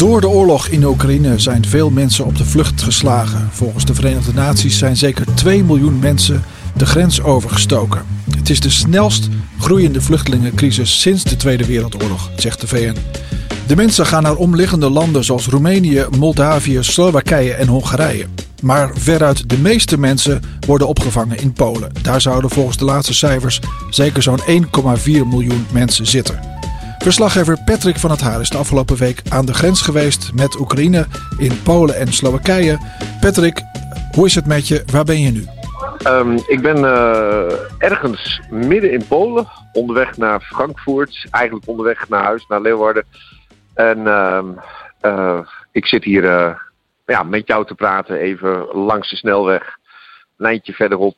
Door de oorlog in Oekraïne zijn veel mensen op de vlucht geslagen. Volgens de Verenigde Naties zijn zeker 2 miljoen mensen de grens overgestoken. Het is de snelst groeiende vluchtelingencrisis sinds de Tweede Wereldoorlog, zegt de VN. De mensen gaan naar omliggende landen zoals Roemenië, Moldavië, Slowakije en Hongarije. Maar veruit de meeste mensen worden opgevangen in Polen. Daar zouden volgens de laatste cijfers zeker zo'n 1,4 miljoen mensen zitten. Verslaggever Patrick van het Haar is de afgelopen week aan de grens geweest met Oekraïne in Polen en Slowakije. Patrick, hoe is het met je? Waar ben je nu? Um, ik ben uh, ergens midden in Polen, onderweg naar Frankfurt, eigenlijk onderweg naar huis, naar Leeuwarden. En uh, uh, ik zit hier ja, met jou te praten, even langs de snelweg. Een lijntje verderop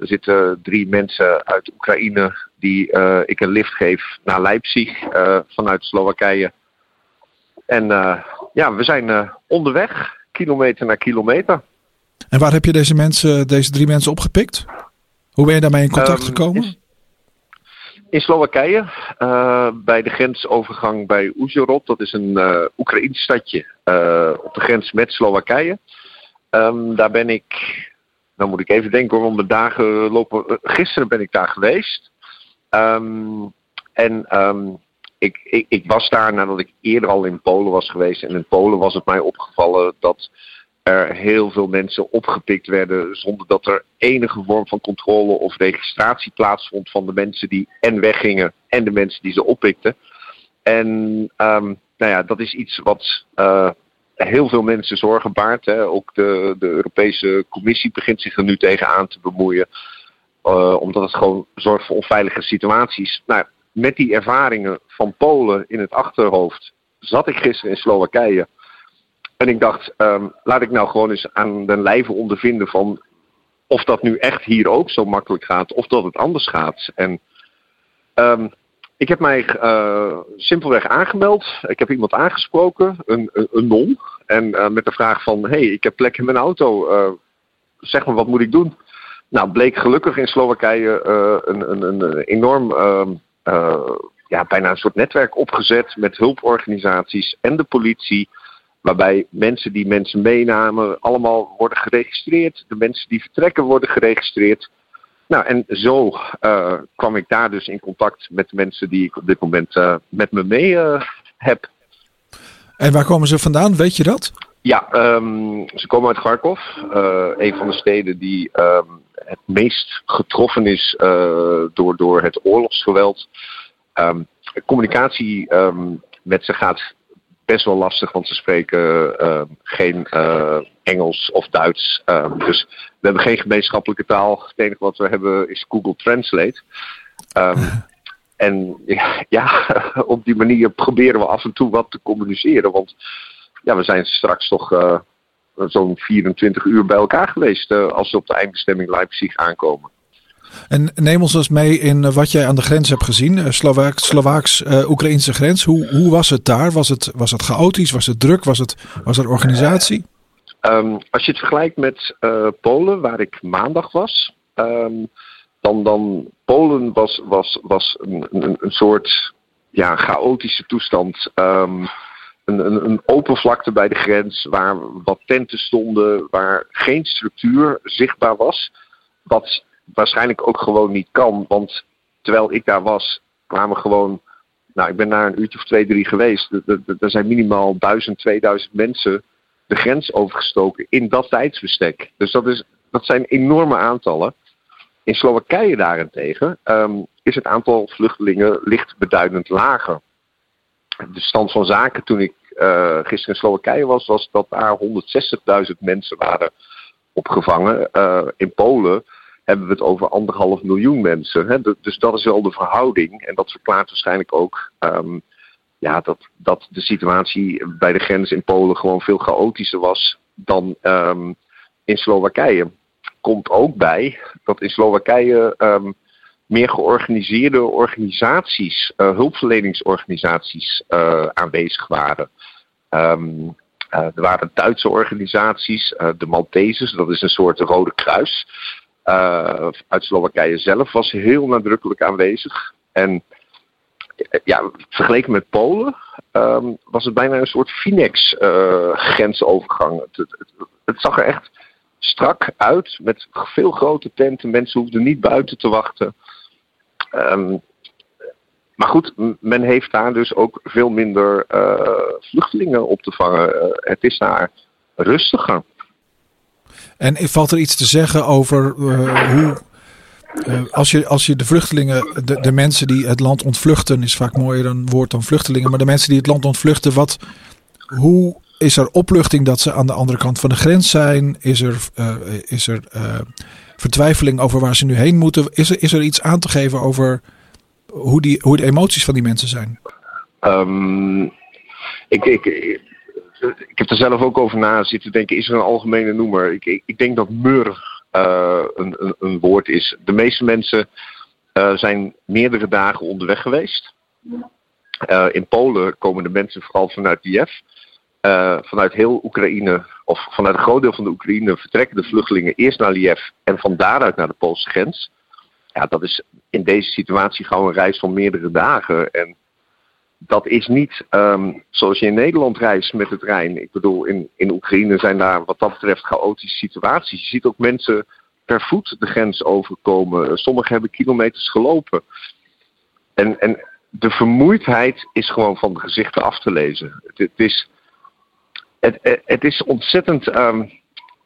zitten drie mensen uit Oekraïne die ik een lift geef naar Leipzig vanuit Slowakije. En ja, we zijn onderweg, kilometer na kilometer. En waar heb je deze mensen, deze drie mensen opgepikt? Hoe ben je daarmee in contact um, gekomen? In, in Slowakije, uh, bij de grensovergang bij Uzhhorod. Dat is een uh, Oekraïns stadje uh, op de grens met Slowakije. Um, daar ben ik, nou moet ik even denken hoor, om de dagen lopen. Gisteren ben ik daar geweest. Um, en um, ik, ik, ik was daar nadat ik eerder al in Polen was geweest. En in Polen was het mij opgevallen dat er heel veel mensen opgepikt werden zonder dat er enige vorm van controle of registratie plaatsvond van de mensen die en weggingen en de mensen die ze oppikten. En um, nou ja, dat is iets wat uh, heel veel mensen zorgen baart. Hè. Ook de, de Europese Commissie begint zich er nu tegen aan te bemoeien. Uh, omdat het gewoon zorgt voor onveilige situaties. Nou, met die ervaringen van Polen in het achterhoofd zat ik gisteren in Slowakije. En ik dacht, um, laat ik nou gewoon eens aan de lijve ondervinden van of dat nu echt hier ook zo makkelijk gaat of dat het anders gaat. En um, ik heb mij uh, simpelweg aangemeld. Ik heb iemand aangesproken, een, een, non. En uh, met de vraag van, hé, hey, ik heb plek in mijn auto. Zeg maar, wat moet ik doen? Nou, bleek gelukkig in Slowakije een, een, een, enorm, ja, bijna een soort netwerk opgezet met hulporganisaties en de politie. Waarbij mensen die mensen meenamen allemaal worden geregistreerd. De mensen die vertrekken worden geregistreerd. Nou, en zo uh, kwam ik daar dus in contact met mensen die ik op dit moment met me mee heb. En waar komen ze vandaan? Weet je dat? Ja, um, ze komen uit Kharkov. een van de steden die um, het meest getroffen is door, door het oorlogsgeweld. Um, communicatie met ze gaat best wel lastig, want ze spreken geen uh, Engels of Duits. Dus we hebben geen gemeenschappelijke taal. Het enige wat we hebben is Google Translate. En ja, op die manier proberen we af en toe wat te communiceren. Want ja, we zijn straks toch uh, zo'n 24 uur bij elkaar geweest als we op de eindbestemming Leipzig aankomen. En neem ons eens mee in wat jij aan de grens hebt gezien, Slovaaks, Slovaaks grens. Hoe, hoe was het daar? Was het, was het chaotisch? Was het druk? Was, het, was er organisatie? Um, als je het vergelijkt met Polen, waar ik maandag was, um, dan, dan Polen was, was, was een, een, een soort ja, chaotische toestand. Um, een, een, een open vlakte bij de grens waar wat tenten stonden, waar geen structuur zichtbaar was. Wat waarschijnlijk ook gewoon niet kan. Want terwijl ik daar was, kwamen gewoon. Nou, ik ben daar een uurtje of twee, drie geweest. Er zijn minimaal 1000, 2000 mensen de grens overgestoken in dat tijdsbestek. Dus dat, is, dat zijn enorme aantallen. In Slowakije daarentegen um, is het aantal vluchtelingen licht beduidend lager. De stand van zaken toen ik uh, gisteren in Slowakije was, was dat daar 160.000 mensen waren opgevangen. Uh, in Polen hebben we het over anderhalf miljoen mensen. Hè? Dus dat is wel de verhouding. En dat verklaart waarschijnlijk ook um, ja, dat, dat de situatie bij de grens in Polen gewoon veel chaotischer was dan ehm, in Slowakije. Komt ook bij dat in Slowakije ehm, meer georganiseerde organisaties, uh, hulpverleningsorganisaties uh, aanwezig waren. Um, uh, er waren Duitse organisaties, de Maltesers, dat is een soort Rode Kruis. uit Slowakije zelf was heel nadrukkelijk aanwezig. En ja, vergeleken met Polen um, was het bijna een soort Finex-grensovergang. Het, het, zag er echt strak uit met veel grote tenten. Mensen hoefden niet buiten te wachten. Um, maar goed, men heeft daar dus ook veel minder uh, vluchtelingen op te vangen. Uh, het is daar rustiger. En valt er iets te zeggen over uh, hoe als, je, als je de vluchtelingen, de, de mensen die het land ontvluchten, is vaak mooier een woord dan vluchtelingen, maar de mensen die het land ontvluchten, wat, hoe is er opluchting dat ze aan de andere kant van de grens zijn? Is er, is er vertwijfeling over waar ze nu heen moeten? Is er, is er iets aan te geven over hoe, die, hoe de emoties van die mensen zijn? Um, ik, ik, ik heb er zelf ook over na zitten denken. Is er een algemene noemer? Ik, ik, ik denk dat mur uh, een, een, een, woord is. De meeste mensen uh, zijn meerdere dagen onderweg geweest. Uh, in Polen komen de mensen vooral vanuit Kiev. Vanuit heel Oekraïne, of vanuit een groot deel van de Oekraïne, vertrekken de vluchtelingen eerst naar Liev en van daaruit naar de Poolse grens. Ja, dat is in deze situatie gewoon een reis van meerdere dagen. En dat is niet um, zoals je in Nederland reist met de trein. Ik bedoel, in, in Oekraïne zijn daar wat dat betreft chaotische situaties. Je ziet ook mensen per voet de grens overkomen. Sommigen hebben kilometers gelopen. En, en de vermoeidheid is gewoon van de gezichten af te lezen. Het is, het, het is ontzettend.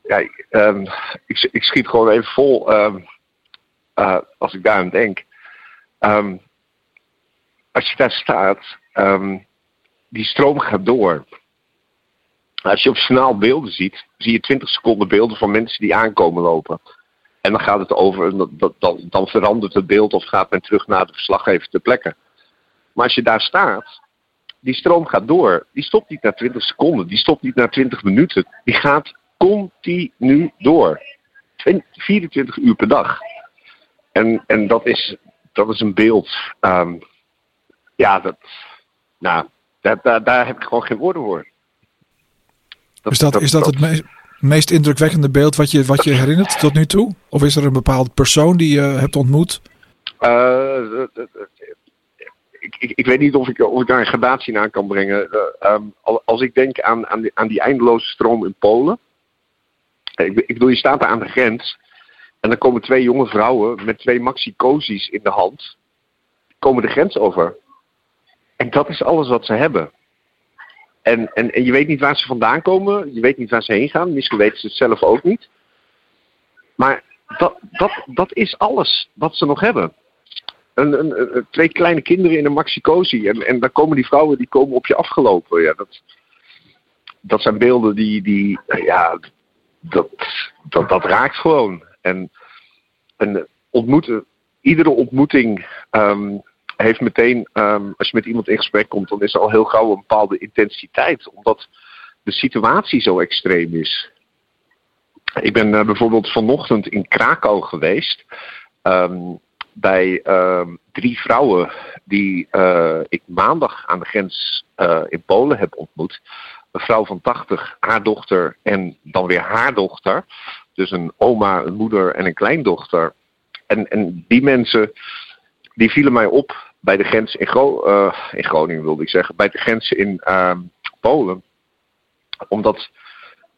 Ja, um, ik, ik, schiet gewoon even vol uh, als ik daar aan denk. als je daar staat die stroom gaat door. Als je op snel beelden ziet, zie je 20 seconden beelden van mensen die aankomen lopen. En dan gaat het over, dan, dan, verandert het beeld of gaat men terug naar de verslaggever ter plekke. Maar als je daar staat, die stroom gaat door. Die stopt niet na 20 seconden, die stopt niet na 20 minuten. Die gaat continu door. 24 uur per dag. En, en dat, is, dat is een beeld. Um, ja, dat, nou, daar, daar, daar heb ik gewoon geen woorden voor. Dat, is dat, is dat, het meest, meest indrukwekkende beeld wat je, wat je herinnert tot nu toe? Of is er een bepaalde persoon die je hebt ontmoet? Uh, ik, ik, weet niet of ik, of ik daar een gradatie aan kan brengen. Uh, um, als ik denk aan, aan, die, aan die eindeloze stroom in Polen. Ik, ik bedoel, je staat daar aan de grens. En dan komen twee jonge vrouwen met twee maxi-cozies in de hand. Komen de grens over. En dat is alles wat ze hebben. En, en, en je weet niet waar ze vandaan komen, je weet niet waar ze heen gaan, misschien weten ze het zelf ook niet. Maar dat, dat, dat is alles wat ze nog hebben. Twee kleine kinderen in een maxicosi. En, en dan komen die vrouwen die komen op je afgelopen. Ja, dat, dat zijn beelden die, die ja, dat, dat, raakt gewoon. En, en ontmoeten, iedere ontmoeting um, heeft meteen, um, als je met iemand in gesprek komt, dan is er al heel gauw een bepaalde intensiteit. Omdat de situatie zo extreem is. Ik ben uh, bijvoorbeeld vanochtend in Krakau geweest. Um, bij um, drie vrouwen die uh, ik maandag aan de grens uh, in Polen heb ontmoet. Een vrouw van 80, haar dochter en dan weer haar dochter. Dus een oma, een moeder en een kleindochter. En, en die mensen die vielen mij op bij de grens in, uh, in Groningen, wilde ik zeggen, bij de grens in uh, Polen. Omdat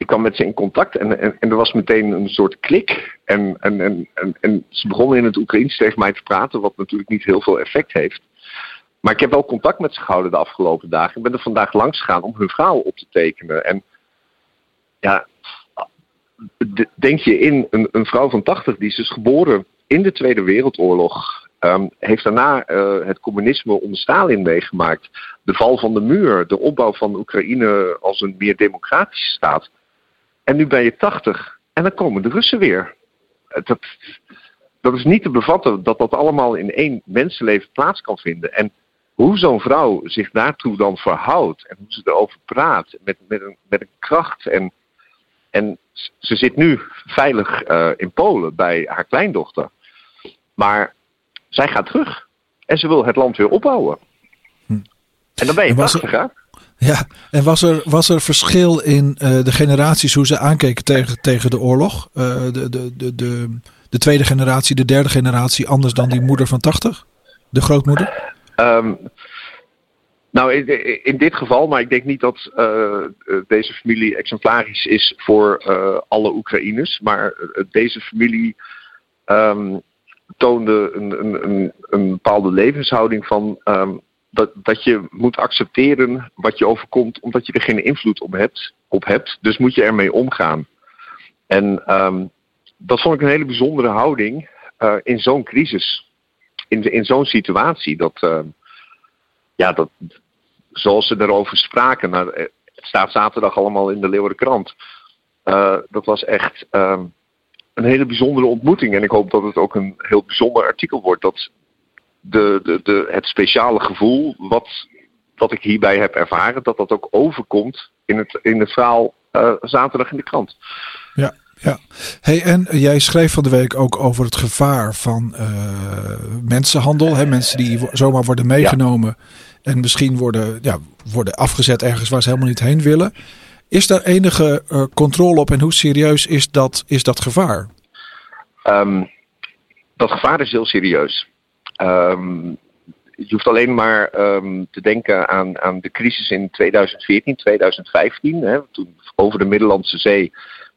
ik kwam met ze in contact en, en, er was meteen een soort klik. En, en, en, en, ze begonnen in het Oekraïens tegen mij te praten, wat natuurlijk niet heel veel effect heeft. Maar ik heb wel contact met ze gehouden de afgelopen dagen. Ik ben er vandaag langs gegaan om hun verhaal op te tekenen. En ja, denk je in een, een vrouw van 80, die is dus geboren in de Tweede Wereldoorlog. Um, heeft daarna uh, het communisme onder Stalin meegemaakt. De val van de muur, de opbouw van Oekraïne als een meer democratische staat. En nu ben je 80 en dan komen de Russen weer. Dat, dat is niet te bevatten dat dat allemaal in één mensenleven plaats kan vinden. En hoe zo'n vrouw zich daartoe dan verhoudt en hoe ze erover praat met, met, een, met een kracht. En, en ze zit nu veilig uh, in Polen bij haar kleindochter. Maar zij gaat terug en ze wil het land weer opbouwen. Hm. En dan ben je 80, hè? Ja, en was er, was er verschil in uh, de generaties hoe ze aankeken tegen, tegen de oorlog? Uh, de, de, de, de, de tweede generatie, de derde generatie, anders dan die moeder van 80? De grootmoeder? Um, nou, in, in, dit geval, maar ik denk niet dat uh, deze familie exemplarisch is voor uh, alle Oekraïners. Maar deze familie um, toonde een, een, een, een, bepaalde levenshouding van um, dat, dat je moet accepteren wat je overkomt, omdat je er geen invloed op hebt. Op hebt dus moet je ermee omgaan. En dat vond ik een hele bijzondere houding uh, in zo'n crisis. In, in zo'n situatie. Dat, uh, ja, dat, zoals ze erover spraken, nou, het staat zaterdag allemaal in de Leeuwardenkrant. Uh, dat was echt een hele bijzondere ontmoeting. En ik hoop dat het ook een heel bijzonder artikel wordt. Dat de, de, de, het speciale gevoel wat, wat ik hierbij heb ervaren, dat dat ook overkomt in het, in het verhaal zaterdag in de krant. Ja, ja, hey, en jij schreef van de week ook over het gevaar van uh, mensenhandel. Hè? Mensen die zomaar worden meegenomen en misschien worden, ja, worden afgezet ergens waar ze helemaal niet heen willen. Is daar enige uh, controle op en hoe serieus is dat, is dat gevaar? Um, dat gevaar is heel serieus. Um, je hoeft alleen maar um, te denken aan, aan de crisis in 2014, 2015, hè, toen over de Middellandse Zee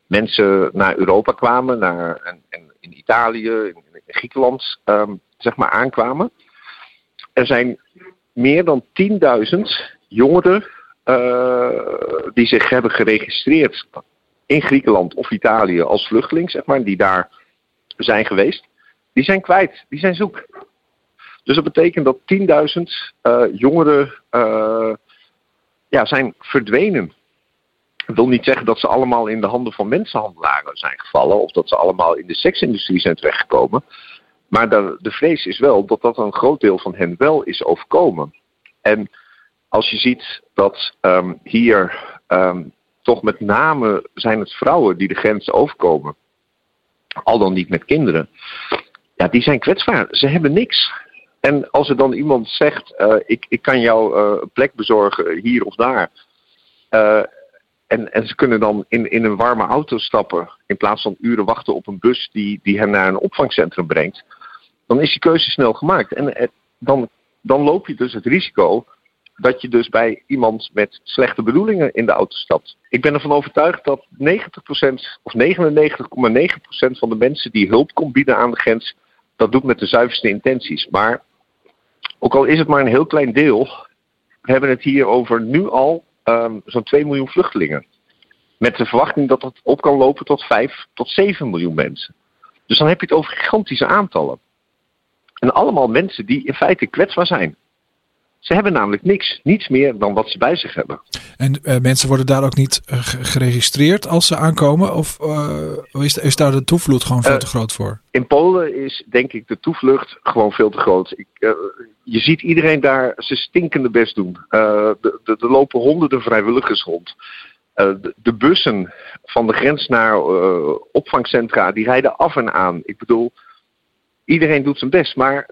mensen naar Europa kwamen, naar, en, en in Italië, in, in Griekenland, um, zeg maar, aankwamen. Er zijn meer dan 10.000 jongeren uh, die zich hebben geregistreerd in Griekenland of Italië als vluchteling, zeg maar, die daar zijn geweest. Die zijn kwijt, die zijn zoek. Dus dat betekent dat 10.000 uh, jongeren uh, ja, zijn verdwenen ik wil niet zeggen dat ze allemaal in de handen van mensenhandelaren zijn gevallen of dat ze allemaal in de seksindustrie zijn terechtgekomen. Maar de, de vrees is wel dat dat een groot deel van hen wel is overkomen. En als je ziet dat um, hier um, toch met name zijn het vrouwen die de grens overkomen, al dan niet met kinderen, ja, die zijn kwetsbaar. Ze hebben niks. En als er dan iemand zegt, uh, ik, ik kan jou een plek bezorgen hier of daar. Uh, en, en ze kunnen dan in, in een warme auto stappen in plaats van uren wachten op een bus die, die hen naar een opvangcentrum brengt. Dan is die keuze snel gemaakt. En eh, dan, dan loop je dus het risico dat je dus bij iemand met slechte bedoelingen in de auto stapt. Ik ben ervan overtuigd dat 90% of 99,9% van de mensen die hulp komt bieden aan de grens, dat doet met de zuiverste intenties. Maar ook al is het maar een heel klein deel, we hebben het hier over nu al um, zo'n 2 miljoen vluchtelingen. Met de verwachting dat het op kan lopen tot 5 tot 7 miljoen mensen. Dus dan heb je het over gigantische aantallen. En allemaal mensen die in feite kwetsbaar zijn. Ze hebben namelijk niks, niets meer dan wat ze bij zich hebben. En uh, mensen worden daar ook niet uh, geregistreerd als ze aankomen? Of uh, is, is, daar de toevlucht gewoon veel te groot voor? In Polen is denk ik de toevlucht gewoon veel te groot. Ik, je ziet iedereen daar zijn stinkende best doen. er lopen honderden vrijwilligers rond. De, de, bussen van de grens naar opvangcentra, die rijden af en aan. Ik bedoel, iedereen doet zijn best. Maar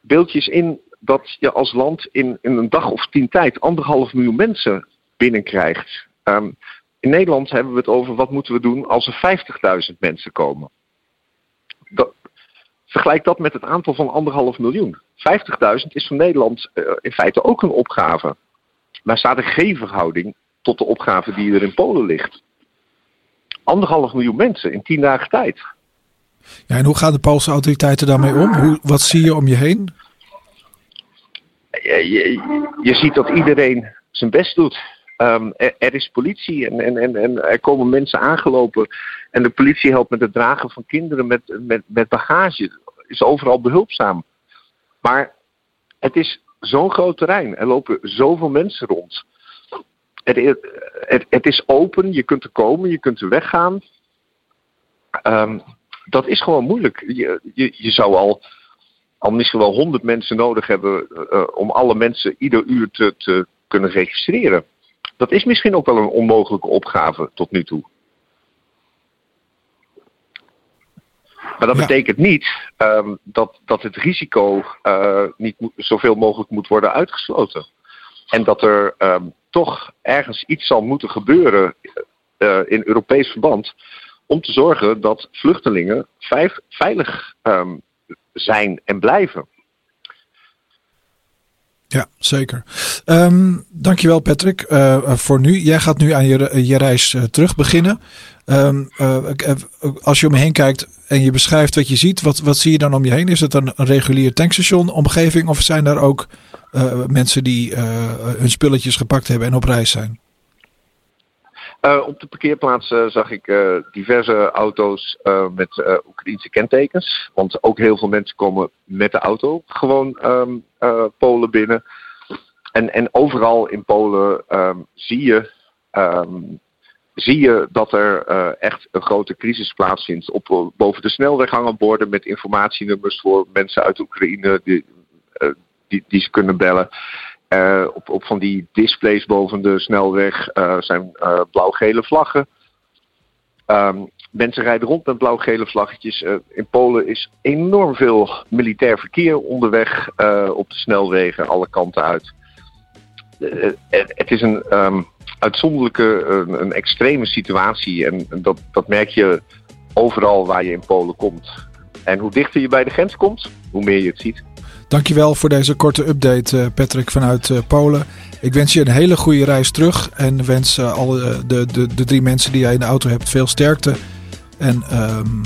beeldjes in dat je als land in, in een dag of tien tijd anderhalf miljoen mensen binnenkrijgt. Um, in Nederland hebben we het over wat moeten we doen als er 50.000 mensen komen. Dat, vergelijk dat met het aantal van anderhalf miljoen. 50.000 is voor Nederland uh, in feite ook een opgave. Maar staat er geen verhouding tot de opgave die er in Polen ligt. Anderhalf miljoen mensen in tien dagen tijd. Ja, en hoe gaan de Poolse autoriteiten daarmee om? Hoe, wat zie je om je heen? Je, je ziet dat iedereen zijn best doet. Um, er, is politie en, en, en, en, er komen mensen aangelopen. En de politie helpt met het dragen van kinderen met, met, bagage. Is overal behulpzaam. Maar het is zo'n groot terrein. Er lopen zoveel mensen rond. Het, het, het is open, je kunt er komen, je kunt er weggaan. Um, dat is gewoon moeilijk. Je, je zou al al misschien wel honderd mensen nodig hebben om alle mensen ieder uur te, te kunnen registreren. Dat is misschien ook wel een onmogelijke opgave tot nu toe. Maar dat betekent niet um, dat, dat het risico uh, niet zoveel mogelijk moet worden uitgesloten. En dat er um, toch ergens iets zal moeten gebeuren uh, in Europees verband om te zorgen dat vluchtelingen vijf, veilig um, zijn en blijven. Ja, zeker. Um, dankjewel Patrick uh, voor nu. Jij gaat nu aan je, je reis terug beginnen. Uh, als je om je heen kijkt en je beschrijft wat je ziet, wat, wat zie je dan om je heen? Is het een, een regulier tankstation omgeving of zijn er ook mensen die hun spulletjes gepakt hebben en op reis zijn? Uh, op de parkeerplaats zag ik uh, diverse auto's met Oekraïnse kentekens. Want ook heel veel mensen komen met de auto gewoon um, Polen binnen. En, en overal in Polen um, zie, je, um, zie je dat er echt een grote crisis plaatsvindt. Op, boven de snelweg hangen borden met informatienummers voor mensen uit Oekraïne die, die, die ze kunnen bellen. Uh, op, op van die displays boven de snelweg uh, zijn uh, blauw-gele vlaggen. Um, mensen rijden rond met blauw-gele vlaggetjes. in Polen is enorm veel militair verkeer onderweg op de snelwegen, alle kanten uit. het is een um, uitzonderlijke, een, een, extreme situatie. En dat, dat merk je overal waar je in Polen komt. En hoe dichter je bij de grens komt, hoe meer je het ziet. Dankjewel voor deze korte update, eh, Patrick, vanuit eh, Polen. Ik wens je een hele goede reis terug en wens uh, alle de, de, de drie mensen die jij in de auto hebt veel sterkte. En um,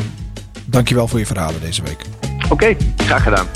dankjewel voor je verhalen deze week. Oké, graag gedaan.